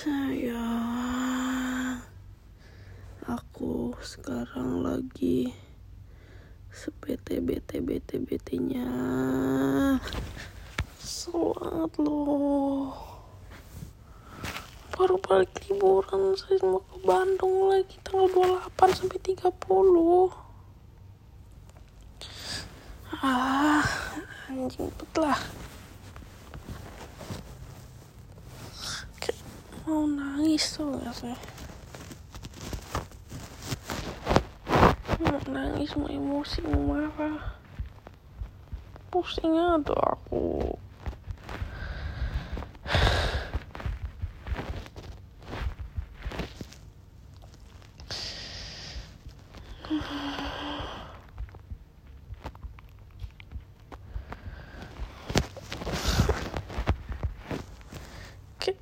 Sayang, aku sekarang lagi sebete bete bete betenya. Semangat loh. Baru balik liburan, saya mau ke Bandung lagi tanggal 28 sampai 30. Ah, anjing bet lah. Kayak mau nangis tuh gak sih? Mau nangis, mau emosi, mau marah. Pusing tuh aku. Kayak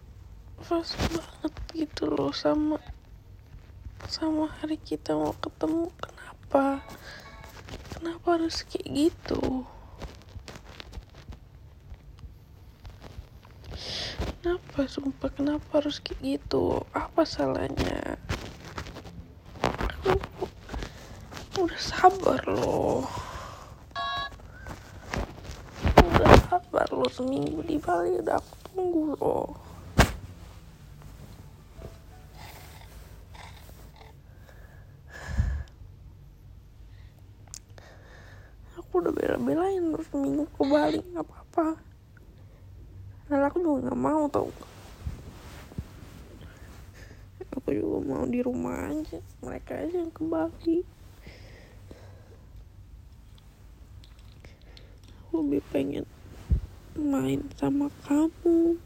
pas banget sama sama hari kita mau ketemu kenapa? Kenapa harus kayak gitu? Kenapa sumpah kenapa harus kayak gitu? Apa salahnya? Aku udah sabar loh. Udah sabar loh seminggu di Bali udah aku tunggu loh aku udah bela-belain terus seminggu ke Bali nggak apa-apa. Dan aku juga nggak mau tau. Aku juga mau di rumah aja mereka aja yang ke Bali aku lebih pengen main sama kamu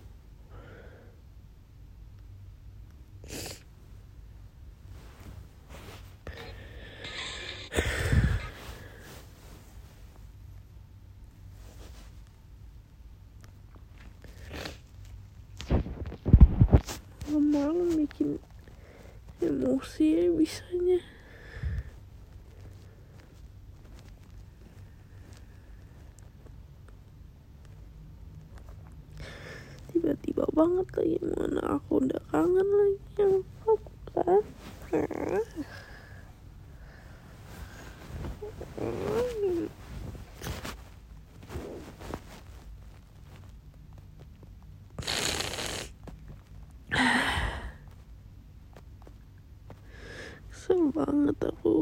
malam bikin emosi ya bisanya. Tiba-tiba banget lagi mana aku udah kangen lagi yang aku kan kesel banget aku.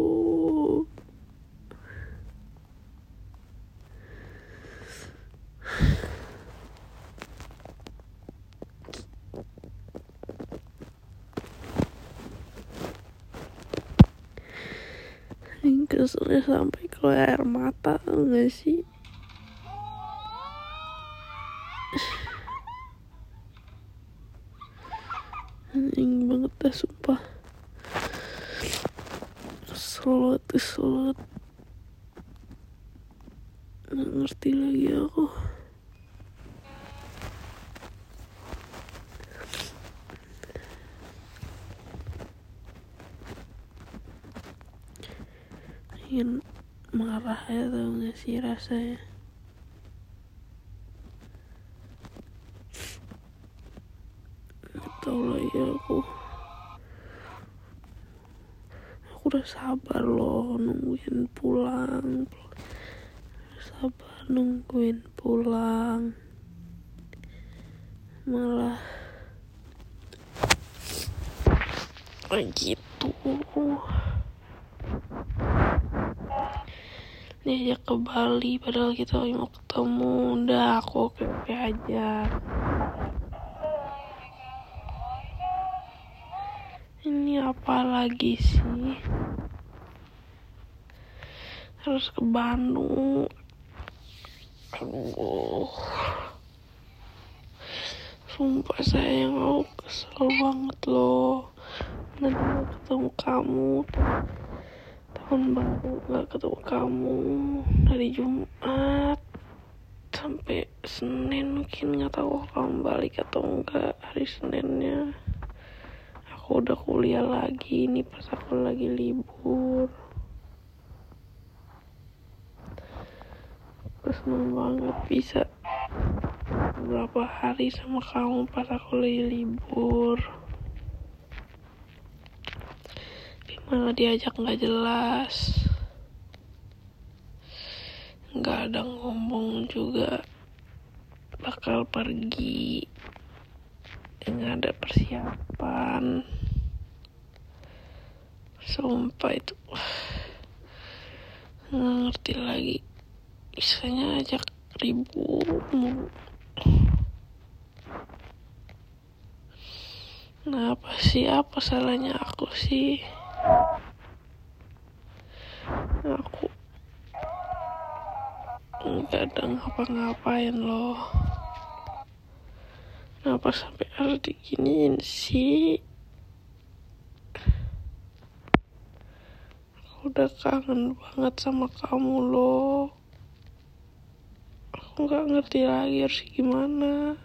Yang keselnya sampai keluar air mata tau gak sih Anjing banget dah sumpah Kesel kesel Gak ngerti lagi aku. Ingin marah ya tau gak sih rasanya tau lagi aku Udah sabar loh nungguin pulang. Sabar nungguin pulang. Malah gitu. Diajak ke Bali padahal kita lagi mau ketemu. Udah aku oke oke aja. Ini apa lagi sih harus ke Bandung. Aduh. Sumpah sayang aku kesel banget loh. Nanti mau ketemu kamu. Tahun baru gak ketemu kamu. Dari Jumat sampai Senin mungkin nggak tahu kamu balik atau enggak hari Seninnya. Aku udah kuliah lagi ini pas aku lagi libur aku seneng banget bisa beberapa hari sama kamu pas aku lagi libur. Malah diajak nggak jelas? Nggak ada ngomong juga. Bakal pergi. Nggak ada persiapan. Sumpah itu nggak ngerti lagi istilahnya ajak ribut mulu. Nah apa sih? Apa salahnya aku sih? Aku nggak ada ngapa-ngapain loh. Kenapa sampai harus diginiin sih? Udah kangen banget sama kamu loh aku nggak ngerti lagi harus gimana.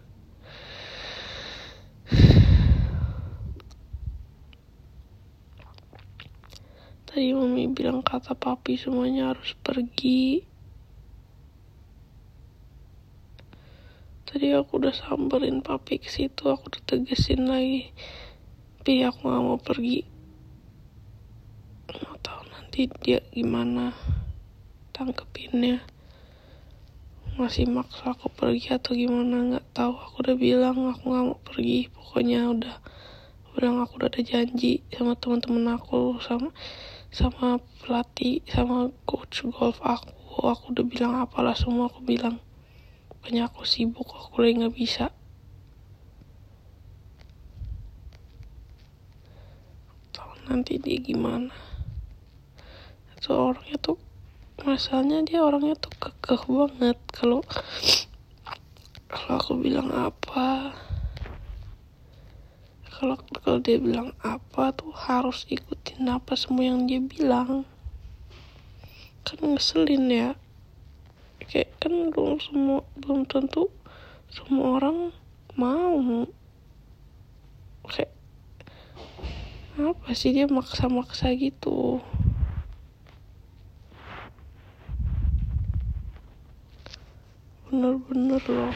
Tadi mami bilang kata papi semuanya harus pergi. Tadi aku udah samperin papi ke situ aku udah tegesin lagi. Tapi aku nggak mau pergi. Nggak tahu nanti dia gimana tangkepinnya masih maksa aku pergi atau gimana nggak tahu. Aku udah bilang aku nggak mau pergi. Pokoknya udah bilang aku udah ada janji sama teman-teman aku sama sama pelatih sama coach golf aku. Aku udah bilang apalah semua aku bilang. Banyak aku sibuk aku lagi nggak bisa. Tahu nanti dia gimana. Itu orangnya tuh masalahnya dia orangnya tuh kekeh banget. Kalau kalau aku bilang apa? Kalau kalau dia bilang apa tuh harus ikutin apa semua yang dia bilang. Kan ngeselin ya. Kayak kan belum semua belum tentu semua orang mau. Kayak apa sih dia maksa-maksa gitu bener-bener loh.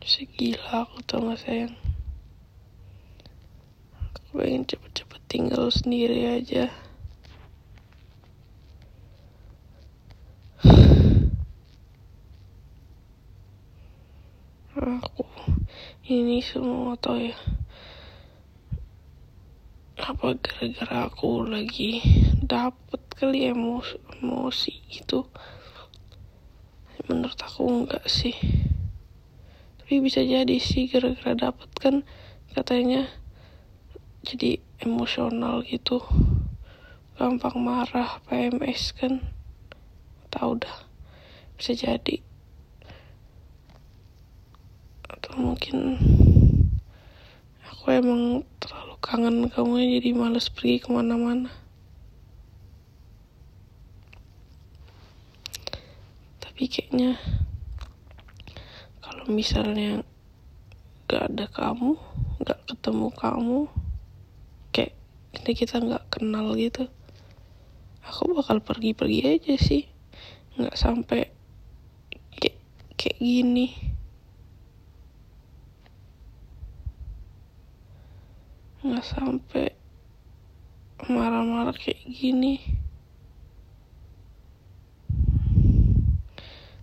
Segila aku tau gak sayang. Aku pengen cepet-cepet tinggal sendiri aja. Aku ini semua tau ya apa gara-gara aku lagi dapet kali emosi, emosi gitu? Menurut aku enggak sih. Tapi bisa jadi sih gara-gara dapet kan katanya jadi emosional gitu. Gampang marah PMS kan. Tahu dah. Bisa jadi. Atau mungkin aku emang kangen kamu jadi males pergi ke mana-mana. Tapi kayaknya kalau misalnya gak ada kamu gak ketemu kamu kayak ini kita gak kenal gitu aku bakal pergi-pergi aja sih. Nggak sampai kayak kayak gini nggak sampai marah-marah kayak gini.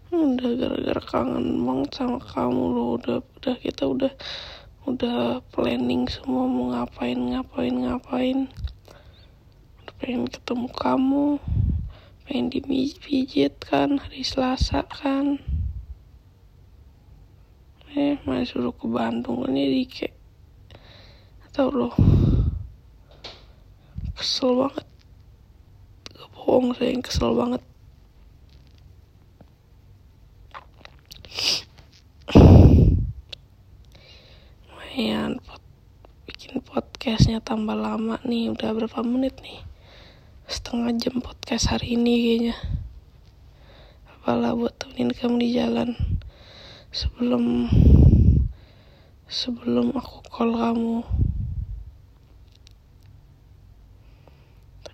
Udah gara-gara kangen banget sama kamu loh. Udah udah kita udah udah planning semua mau ngapain ngapain ngapain. Udah pengen ketemu kamu. Pengen dipijit kan hari Selasa kan. Eh malah suruh ke Bandung. Jadi kayak tau loh kesel banget. Gak bohong saya yang kesel banget. Lumayan pot bikin podcastnya tambah lama nih. Udah berapa menit nih? Setengah jam podcast hari ini kayaknya. Apalah buat temenin kamu di jalan. Sebelum sebelum aku call kamu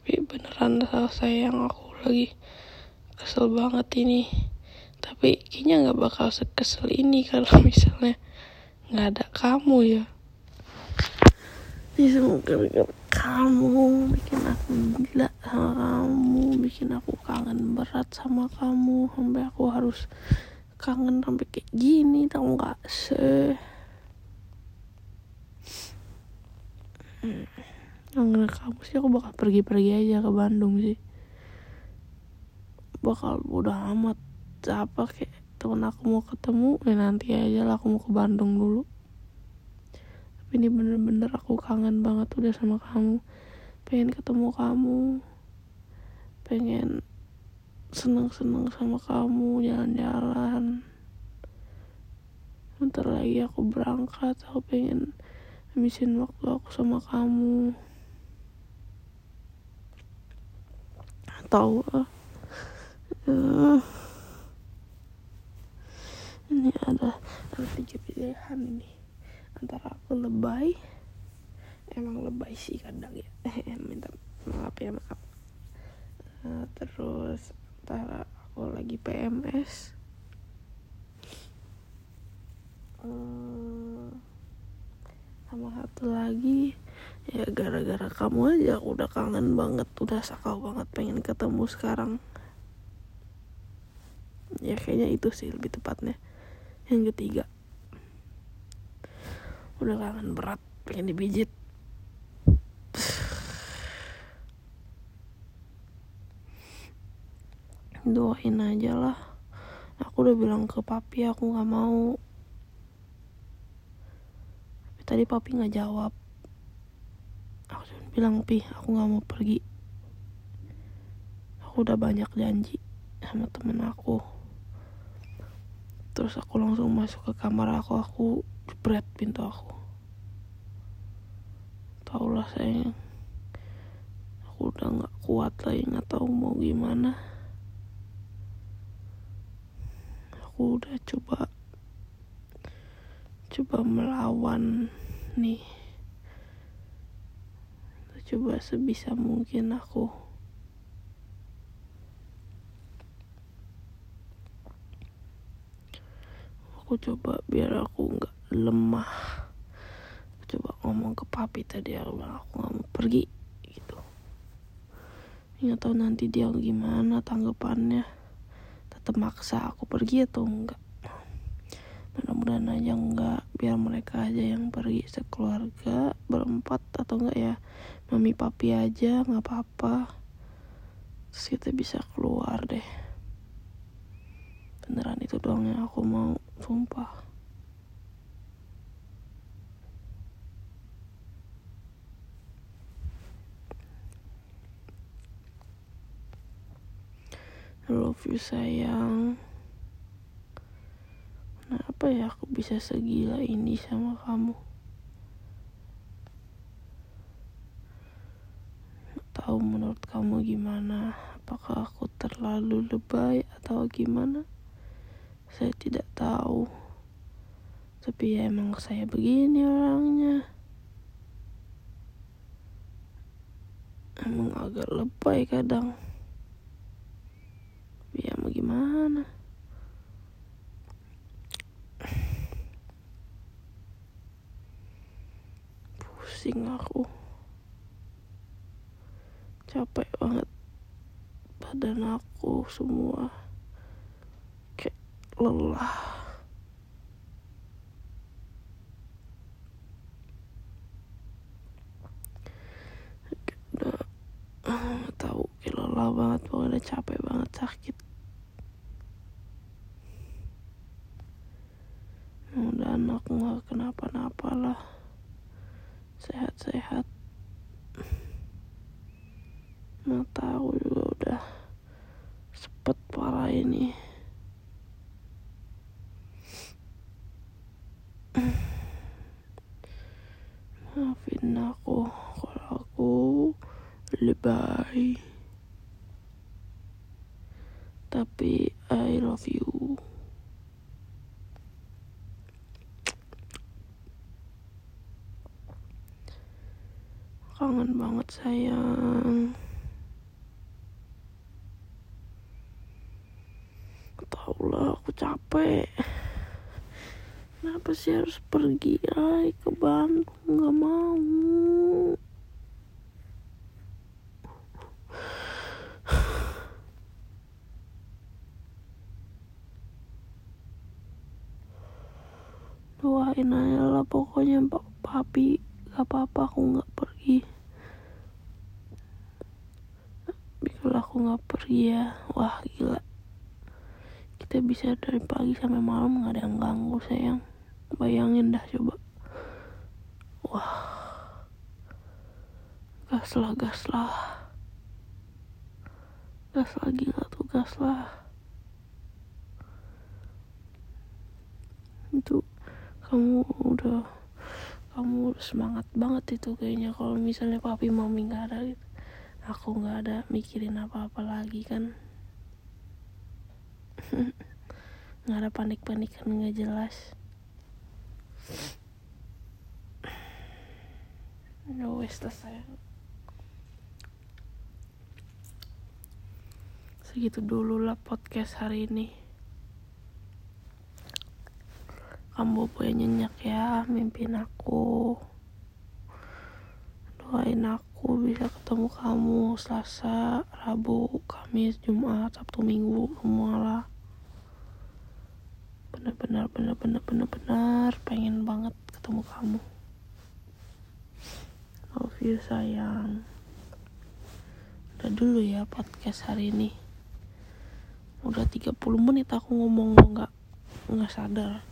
tapi beneran salah sayang aku lagi kesel banget ini. Tapi kayaknya nggak bakal sekesel ini kalau misalnya nggak ada kamu ya. Ini semoga bikin kamu bikin aku gila sama kamu bikin aku kangen berat sama kamu. Sampai aku harus kangen sampai kayak gini tau nggak sih kangen kamu sih aku bakal pergi-pergi aja ke Bandung sih. Bakal udah amat. Apa kayak temen aku mau ketemu ya nanti aja lah aku mau ke Bandung dulu. Tapi ini bener-bener aku kangen banget udah sama kamu. Pengen ketemu kamu. Pengen seneng-seneng sama kamu jalan-jalan. Bentar lagi aku berangkat aku pengen habisin waktu aku sama kamu tahu. Uh, ini ada ada tiga pilihan ini. Antara aku lebay. Emang lebay sih kadang ya. Minta maaf ya maaf. Uh, terus antara aku lagi PMS uh, sama satu lagi ya gara-gara kamu aja aku udah kangen banget udah sakau banget pengen ketemu sekarang. Ya kayaknya itu sih lebih tepatnya. Yang ketiga. Udah kangen berat pengen dibijit doain aja lah. Aku udah bilang ke papi aku nggak mau. Tapi tadi papi nggak jawab bilang pi aku nggak mau pergi. Aku udah banyak janji sama temen aku. Terus aku langsung masuk ke kamar aku aku jebret pintu aku. Tau lah sayang aku udah nggak kuat lagi nggak tahu mau gimana. Aku udah coba coba melawan nih coba sebisa mungkin aku. Aku coba biar aku nggak lemah. Aku coba ngomong ke papi tadi aku bilang aku nggak mau pergi gitu. Nggak tahu nanti dia gimana tanggapannya. Tetap maksa aku pergi atau enggak mudah-mudahan aja enggak biar mereka aja yang pergi sekeluarga berempat atau enggak ya mami papi aja nggak apa-apa. Terus kita bisa keluar deh. Beneran itu doang yang aku mau sumpah. I love you sayang Kenapa ya aku bisa segila ini sama kamu? Tahu menurut kamu gimana? Apakah aku terlalu lebay atau gimana? Saya tidak tahu. Tapi ya emang saya begini orangnya. Emang agak lebay kadang. Tapi ya mau gimana? Pusing aku. Capek banget badan aku semua. Kayak lelah. Udah tahu lelah banget. Pokoknya capek banget sakit. Mudah aku nggak kenapa-napa lah sehat-sehat mata aku juga udah sepet parah ini. Maafin aku kalau aku lebay tapi I love you banget sayang. Tau lah aku capek. Kenapa sih harus pergi ay ke Bandung nggak mau. Doain aja lah pokoknya pak papi. Gak apa-apa aku nggak pergi. Aku nggak pergi ya wah gila. Kita bisa dari pagi sampai malam nggak ada yang ganggu sayang. Bayangin dah coba. Wah. Gas lah gas lah gas lagi lah tuh gas lah itu kamu udah kamu semangat banget itu kayaknya kalau misalnya papi mami nggak gitu aku nggak ada mikirin apa-apa lagi kan? Nggak ada panik-panikan nggak jelas. No wes selesai segitu dulu lah podcast hari ini. Kamu boleh nyenyak ya mimpin aku. Doain aku bisa ketemu kamu Selasa, Rabu, Kamis, Jumat, Sabtu, Minggu semua lah bener-bener bener-bener bener-bener pengen banget ketemu kamu. Love you sayang. Udah dulu ya podcast hari ini. Udah 30 menit aku ngomong nggak nggak sadar.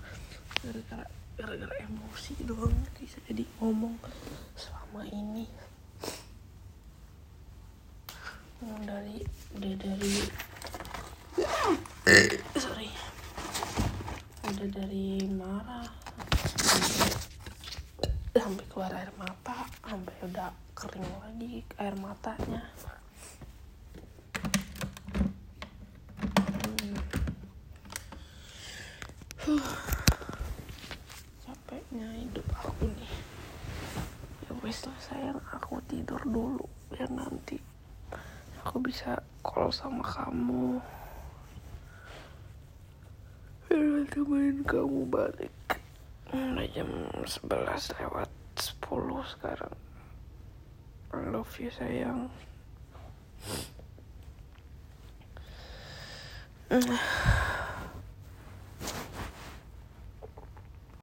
Gara-gara gara-gara emosi doang bisa jadi ngomong selama ini dari udah dari sorry. Udah dari marah sampai, keluar air mata sampai udah kering lagi air matanya. Hmm. capeknya hidup aku nih. Ya wes lah sayang aku tidur dulu biar nanti aku bisa call sama kamu. Biar temenin kamu balik. Udah jam 11 lewat 10 sekarang. I love you sayang